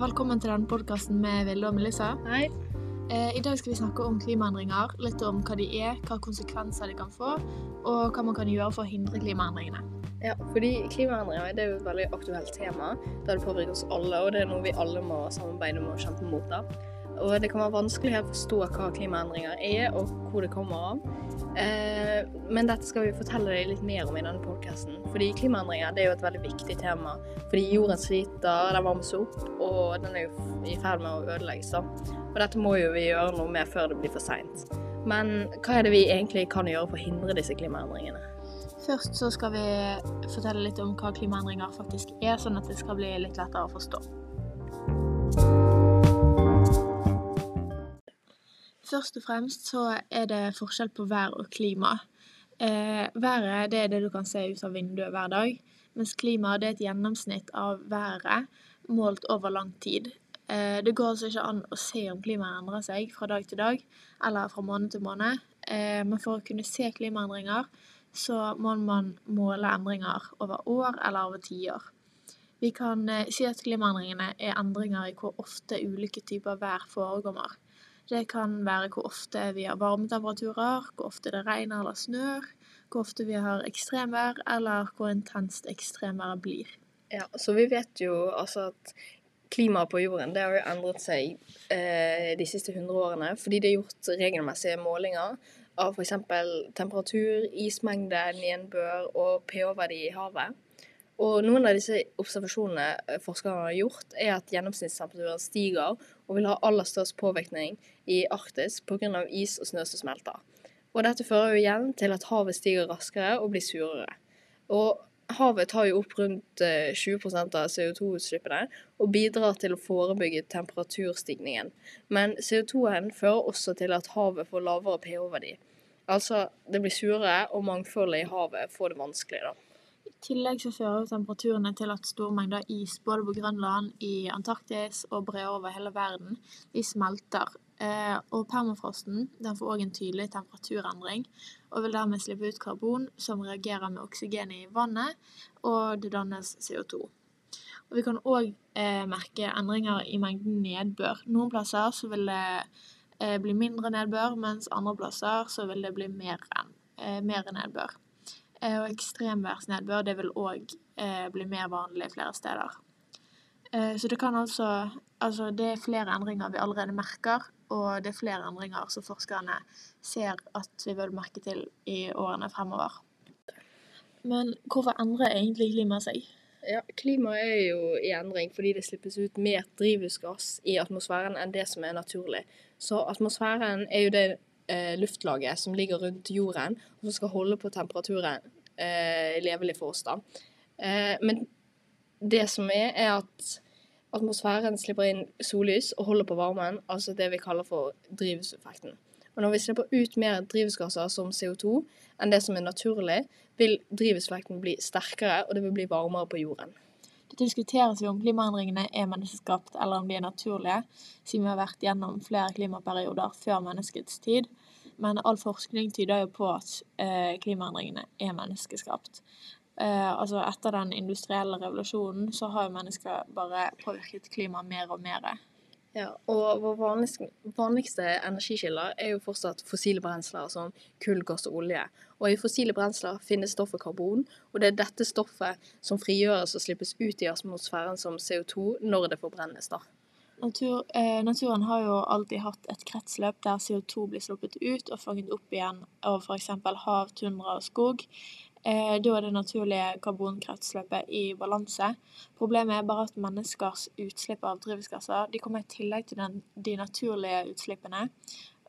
velkommen til denne podkasten med Vilde og Melissa. Hei. Eh, I dag skal vi snakke om klimaendringer, litt om hva de er, hva konsekvenser de kan få, og hva man kan gjøre for å hindre klimaendringene. Ja, fordi klimaendringer det er jo et veldig aktuelt tema, da det påvirker oss alle, og det er noe vi alle må samarbeide med og kjempe mot. da. Og det kan være vanskelig å forstå hva klimaendringer er, og hvor det kommer av. Eh, men dette skal vi fortelle deg litt mer om i denne podkasten. Fordi klimaendringer det er jo et veldig viktig tema. Fordi jorden sliter, den varmes opp, og den er jo i ferd med å ødelegges. Og dette må jo vi gjøre noe med før det blir for seint. Men hva er det vi egentlig kan gjøre for å hindre disse klimaendringene? Først så skal vi fortelle litt om hva klimaendringer faktisk er, sånn at det skal bli litt lettere å forstå. Først og fremst så er det forskjell på vær og klima. Eh, været det er det du kan se ut av vinduet hver dag, mens klima er et gjennomsnitt av været målt over lang tid. Eh, det går altså ikke an å se om klimaet endrer seg fra dag til dag eller fra måned til måned, eh, men for å kunne se klimaendringer så må man måle endringer over år eller over tiår. Vi kan eh, si at klimaendringene er endringer i hvor ofte ulike typer vær forekommer. Det kan være hvor ofte vi har varmetemperaturer, hvor ofte det regner eller snør, hvor ofte vi har ekstremvær, eller hvor intenst ekstremværet blir. Ja, så vi vet jo altså at klimaet på jorden det har jo endret seg eh, de siste 100 årene, fordi det er gjort regelmessige målinger av f.eks. temperatur, ismengde, nedbør og pH-verdi i havet. Og noen av disse observasjonene eh, forskerne har gjort, er at gjennomsnittstemperaturen stiger og vil ha aller størst påvirkning i Arktis pga. is og snø som smelter. Og dette fører jo igjen til at havet stiger raskere og blir surere. Og havet tar jo opp rundt 20 eh, av CO2-utslippene og bidrar til å forebygge temperaturstigningen. Men CO2-en fører også til at havet får lavere pH-verdi. Altså, det blir surere, og mangfoldet i havet får det vanskelig, da. Tillegg så fører temperaturene til at store mengder is både på Grønland, i Antarktis og brer over hele verden, de smelter. Eh, og permafrosten den får òg en tydelig temperaturendring, og vil dermed slippe ut karbon som reagerer med oksygen i vannet, og det dannes CO2. Og vi kan òg eh, merke endringer i mengden nedbør. Noen plasser så vil det eh, bli mindre nedbør, mens andre plasser så vil det bli mer, mer nedbør. Eh, og ekstremværsnedbør det vil òg eh, bli mer vanlig flere steder. Eh, så det kan altså Altså, det er flere endringer vi allerede merker, og det er flere endringer som forskerne ser at vi vil merke til i årene fremover. Men hvorfor endrer egentlig klimaet seg? Ja, Klimaet er jo i endring fordi det slippes ut mer drivhusgass i atmosfæren enn det som er naturlig. Så atmosfæren er jo det eh, luftlaget som ligger rundt jorden, og som skal holde på temperaturen eh, levelig for oss. da. Eh, men det som er, er at atmosfæren slipper inn sollys og holder på varmen, altså det vi kaller for drivhuseffekten. Og når vi slipper ut mer drivhusgasser som CO2 enn det som er naturlig, vil drivhuseffekten bli sterkere, og det vil bli varmere på jorden. Diskuteres jo om klimaendringene er menneskeskapt eller om de er naturlige, siden vi har vært gjennom flere klimaperioder før menneskets tid. Men all forskning tyder jo på at eh, klimaendringene er menneskeskapt. Eh, altså etter den industrielle revolusjonen så har jo mennesker bare påvirket klimaet mer og mer. Ja, og vår vanligste, vanligste energikilder er jo fortsatt fossile brensler som kull, gass og olje. Og i fossile brensler finnes stoffet karbon, og det er dette stoffet som frigjøres og slippes ut i atmosfæren som CO2 når det forbrennes. da. Natur, eh, naturen har jo alltid hatt et kretsløp der CO2 blir sluppet ut og fanget opp igjen av f.eks. hav, tundra og skog. Eh, da er det naturlige karbonkretsløpet i balanse. Problemet er bare at menneskers utslipp av drivhusgasser kommer i tillegg til den, de naturlige utslippene.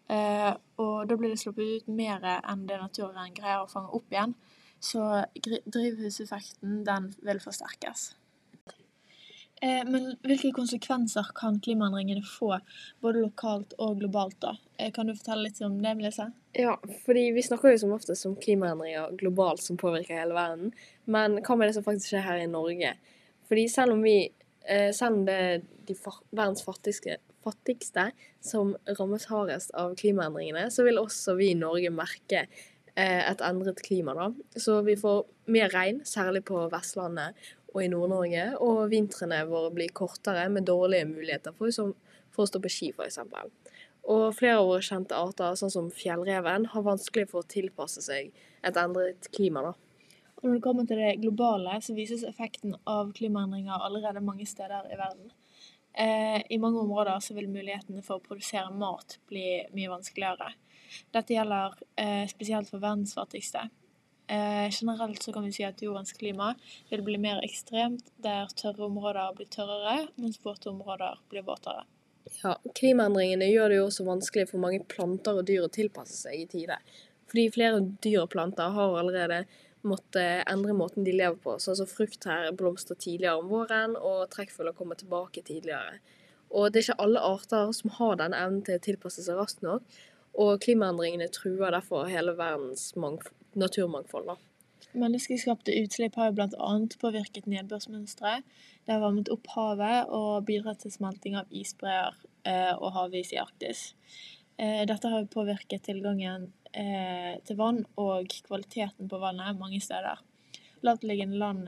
Eh, og da blir det sluppet ut mer enn det naturen greier å fange opp igjen. Så drivhuseffekten den vil forsterkes. Eh, men hvilke konsekvenser kan klimaendringene få, både lokalt og globalt? da? Eh, kan du fortelle litt om det, Melissa? Ja, fordi vi snakker jo som oftest om klimaendringer globalt som påvirker hele verden. Men hva med det som faktisk skjer her i Norge? Fordi selv om vi eh, selv om det er de verdens fattigste, fattigste som rammes hardest av klimaendringene, så vil også vi i Norge merke et endret klima. da. Så vi får mer regn, særlig på Vestlandet, og i Nord-Norge, og vintrene våre blir kortere med dårlige muligheter for, for å stå på ski, f.eks. Og flere av våre kjente arter, sånn som fjellreven, har vanskelig for å tilpasse seg et endret klima. da. Og når det kommer til det globale, så vises effekten av klimaendringer allerede mange steder i verden. Eh, I mange områder så vil mulighetene for å produsere mat bli mye vanskeligere. Dette gjelder eh, spesielt for verdens fattigste. Eh, generelt så kan vi si at jordens klima vil bli mer ekstremt der tørre områder blir tørrere, mens våte områder blir våtere. Ja, Klimaendringene gjør det jo også vanskelig for mange planter og dyr å tilpasse seg i tide. Fordi flere dyr og planter har allerede måttet endre måten de lever på. Sånn som her blomstrer tidligere om våren, og trekkfugler kommer tilbake tidligere. Og det er ikke alle arter som har den evnen til å tilpasse seg raskt nok, og klimaendringene truer derfor hele verdens naturmangfold. Menneskeskapte utslipp har jo bl.a. påvirket nedbørsmønsteret. Det har varmet opp havet og bidratt til smelting av isbreer eh, og havis i Arktis. Eh, dette har påvirket tilgangen eh, til vann og kvaliteten på vannet mange steder. Lavtliggende land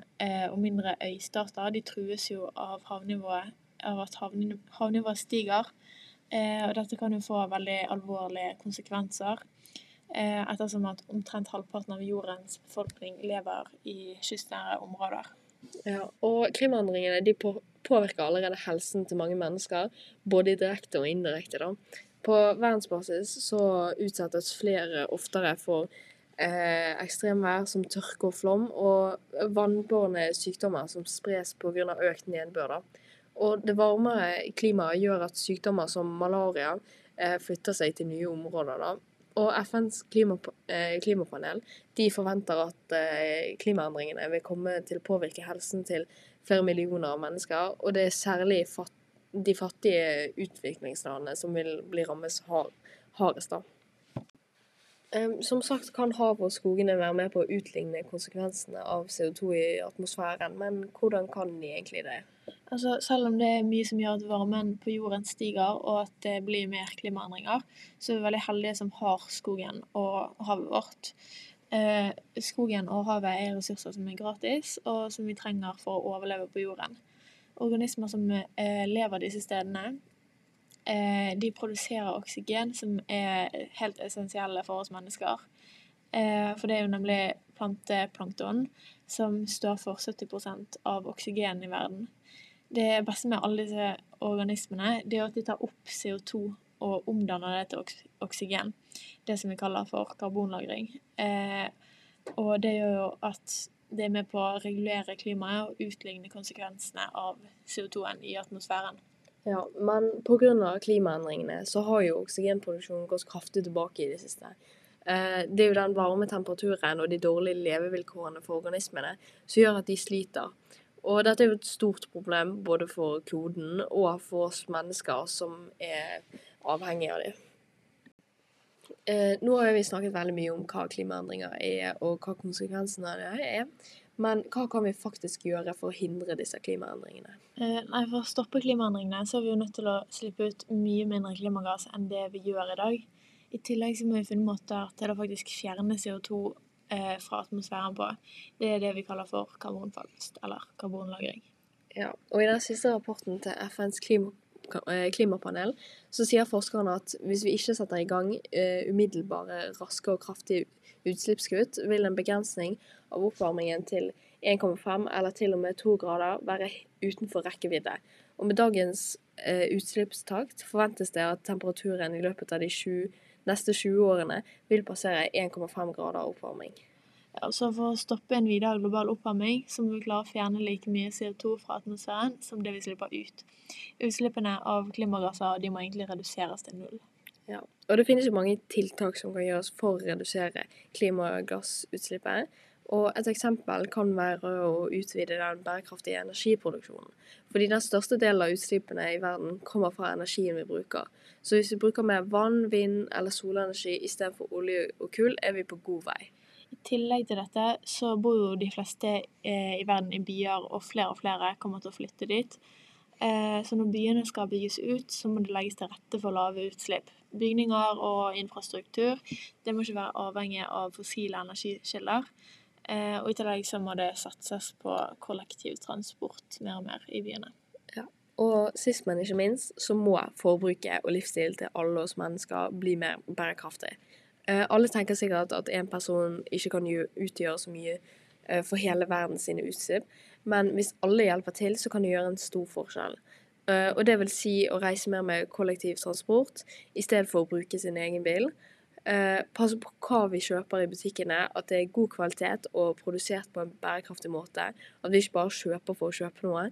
og mindre øystater de trues jo av, av at havnivået stiger. Eh, og dette kan jo få veldig alvorlige konsekvenser Eh, ettersom at omtrent halvparten av jordens befolkning lever i kystnære områder. Ja, og klimaendringene de påvirker allerede helsen til mange mennesker, både direkte og indirekte. da. På verdensbasis så utsettes flere oftere for eh, ekstremvær som tørke og flom, og vannbårne sykdommer som spres pga. økt nedbør. da. Og det varmere klimaet gjør at sykdommer som malaria eh, flytter seg til nye områder. da. Og FNs eh, klimapanel de forventer at eh, klimaendringene vil komme til å påvirke helsen til flere millioner mennesker. Og det er særlig de fattige utviklingslandene som vil bli rammet hardest. da. Som sagt kan havet og skogene være med på å utligne konsekvensene av CO2 i atmosfæren, men hvordan kan de egentlig det? Altså, selv om det er mye som gjør at varmen på jorden stiger og at det blir mer klimaendringer, så er vi veldig heldige som har skogen og havet vårt. Eh, skogen og havet er ressurser som er gratis, og som vi trenger for å overleve på jorden. Organismer som eh, lever disse stedene, eh, de produserer oksygen, som er helt essensielle for oss mennesker. Eh, for det er jo nemlig planteplankton som står for 70% av oksygen i verden det beste med alle disse organismene, det er at de tar opp CO2 og omdanner det til oksygen. Det som vi kaller for karbonlagring. Eh, og det gjør jo at det er med på å regulere klimaet og utligne konsekvensene av CO2-en i atmosfæren. Ja, men pga. klimaendringene så har jo oksygenproduksjonen gått kraftig tilbake i det siste. Eh, det er jo den varme temperaturen og de dårlige levevilkårene for organismene som gjør at de sliter. Og dette er jo et stort problem både for kloden og for oss mennesker som er avhengige av dem. Eh, nå har vi snakket veldig mye om hva klimaendringer er, og hva konsekvensene av det er. Men hva kan vi faktisk gjøre for å hindre disse klimaendringene? Eh, nei, For å stoppe klimaendringene så er vi jo nødt til å slippe ut mye mindre klimagass enn det vi gjør i dag. I tillegg så må vi finne måter til å faktisk fjerne CO2 eh, fra atmosfæren på. Det er det vi kaller for karbonfangst, eller karbonlagring. Ja, og i den siste rapporten til FNs klima, eh, klimapanel så sier forskerne at hvis vi ikke setter i gang eh, umiddelbare, raske og kraftige utslippskutt, vil en begrensning av oppvarmingen til 1,5 eller til og med 2 grader være utenfor rekkevidde. Og med dagens eh, utslippstakt forventes det at temperaturen i løpet av de 20 neste 20 årene vil passere 1,5 grader oppvarming. Ja, så For å stoppe en videre global oppvarming så må vi klare å fjerne like mye CO2 fra atmosfæren som det vi slipper ut. Utslippene av klimagasser de må egentlig reduseres til null. Ja, og Det finnes jo mange tiltak som kan gjøres for å redusere klimagassutslippet. Og et eksempel kan være å utvide den bærekraftige energiproduksjonen. Fordi den største delen av utslippene i verden kommer fra energien vi bruker. Så hvis vi bruker mer vann, vind eller solenergi istedenfor olje og kull, er vi på god vei. I tillegg til dette så bor jo de fleste eh, i verden i byer, og flere og flere kommer til å flytte dit. Eh, så når byene skal bygges ut, så må det legges til rette for lave utslipp. Bygninger og infrastruktur det må ikke være avhengig av fossile energikilder. Eh, og i tillegg så må det satses på kollektivtransport mer og mer i byene. Og sist, men ikke minst, så må forbruket og livsstilen til alle oss mennesker bli mer bærekraftig. Eh, alle tenker sikkert at en person ikke kan utgjøre så mye eh, for hele verden sine utslipp, men hvis alle hjelper til, så kan det gjøre en stor forskjell. Og det vil si å reise mer med kollektivtransport i stedet for å bruke sin egen bil. Passe på hva vi kjøper i butikkene, at det er god kvalitet og produsert på en bærekraftig måte. At vi ikke bare kjøper for å kjøpe noe.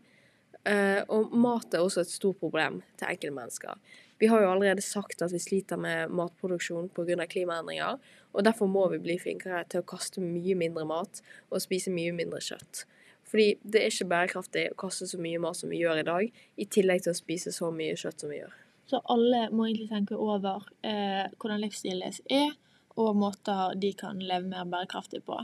Uh, og mat er også et stort problem til enkeltmennesker. Vi har jo allerede sagt at vi sliter med matproduksjon pga. klimaendringer, og derfor må vi bli flinkere til å kaste mye mindre mat og spise mye mindre kjøtt. Fordi det er ikke bærekraftig å kaste så mye mat som vi gjør i dag, i tillegg til å spise så mye kjøtt som vi gjør. Så alle må egentlig tenke over eh, hvordan livsstilen deres er, og måter de kan leve mer bærekraftig på.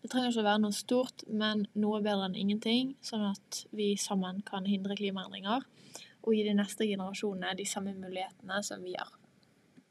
Det trenger ikke å være noe stort, men noe bedre enn ingenting, sånn at vi sammen kan hindre klimaendringer og gi de neste generasjonene de samme mulighetene som vi har.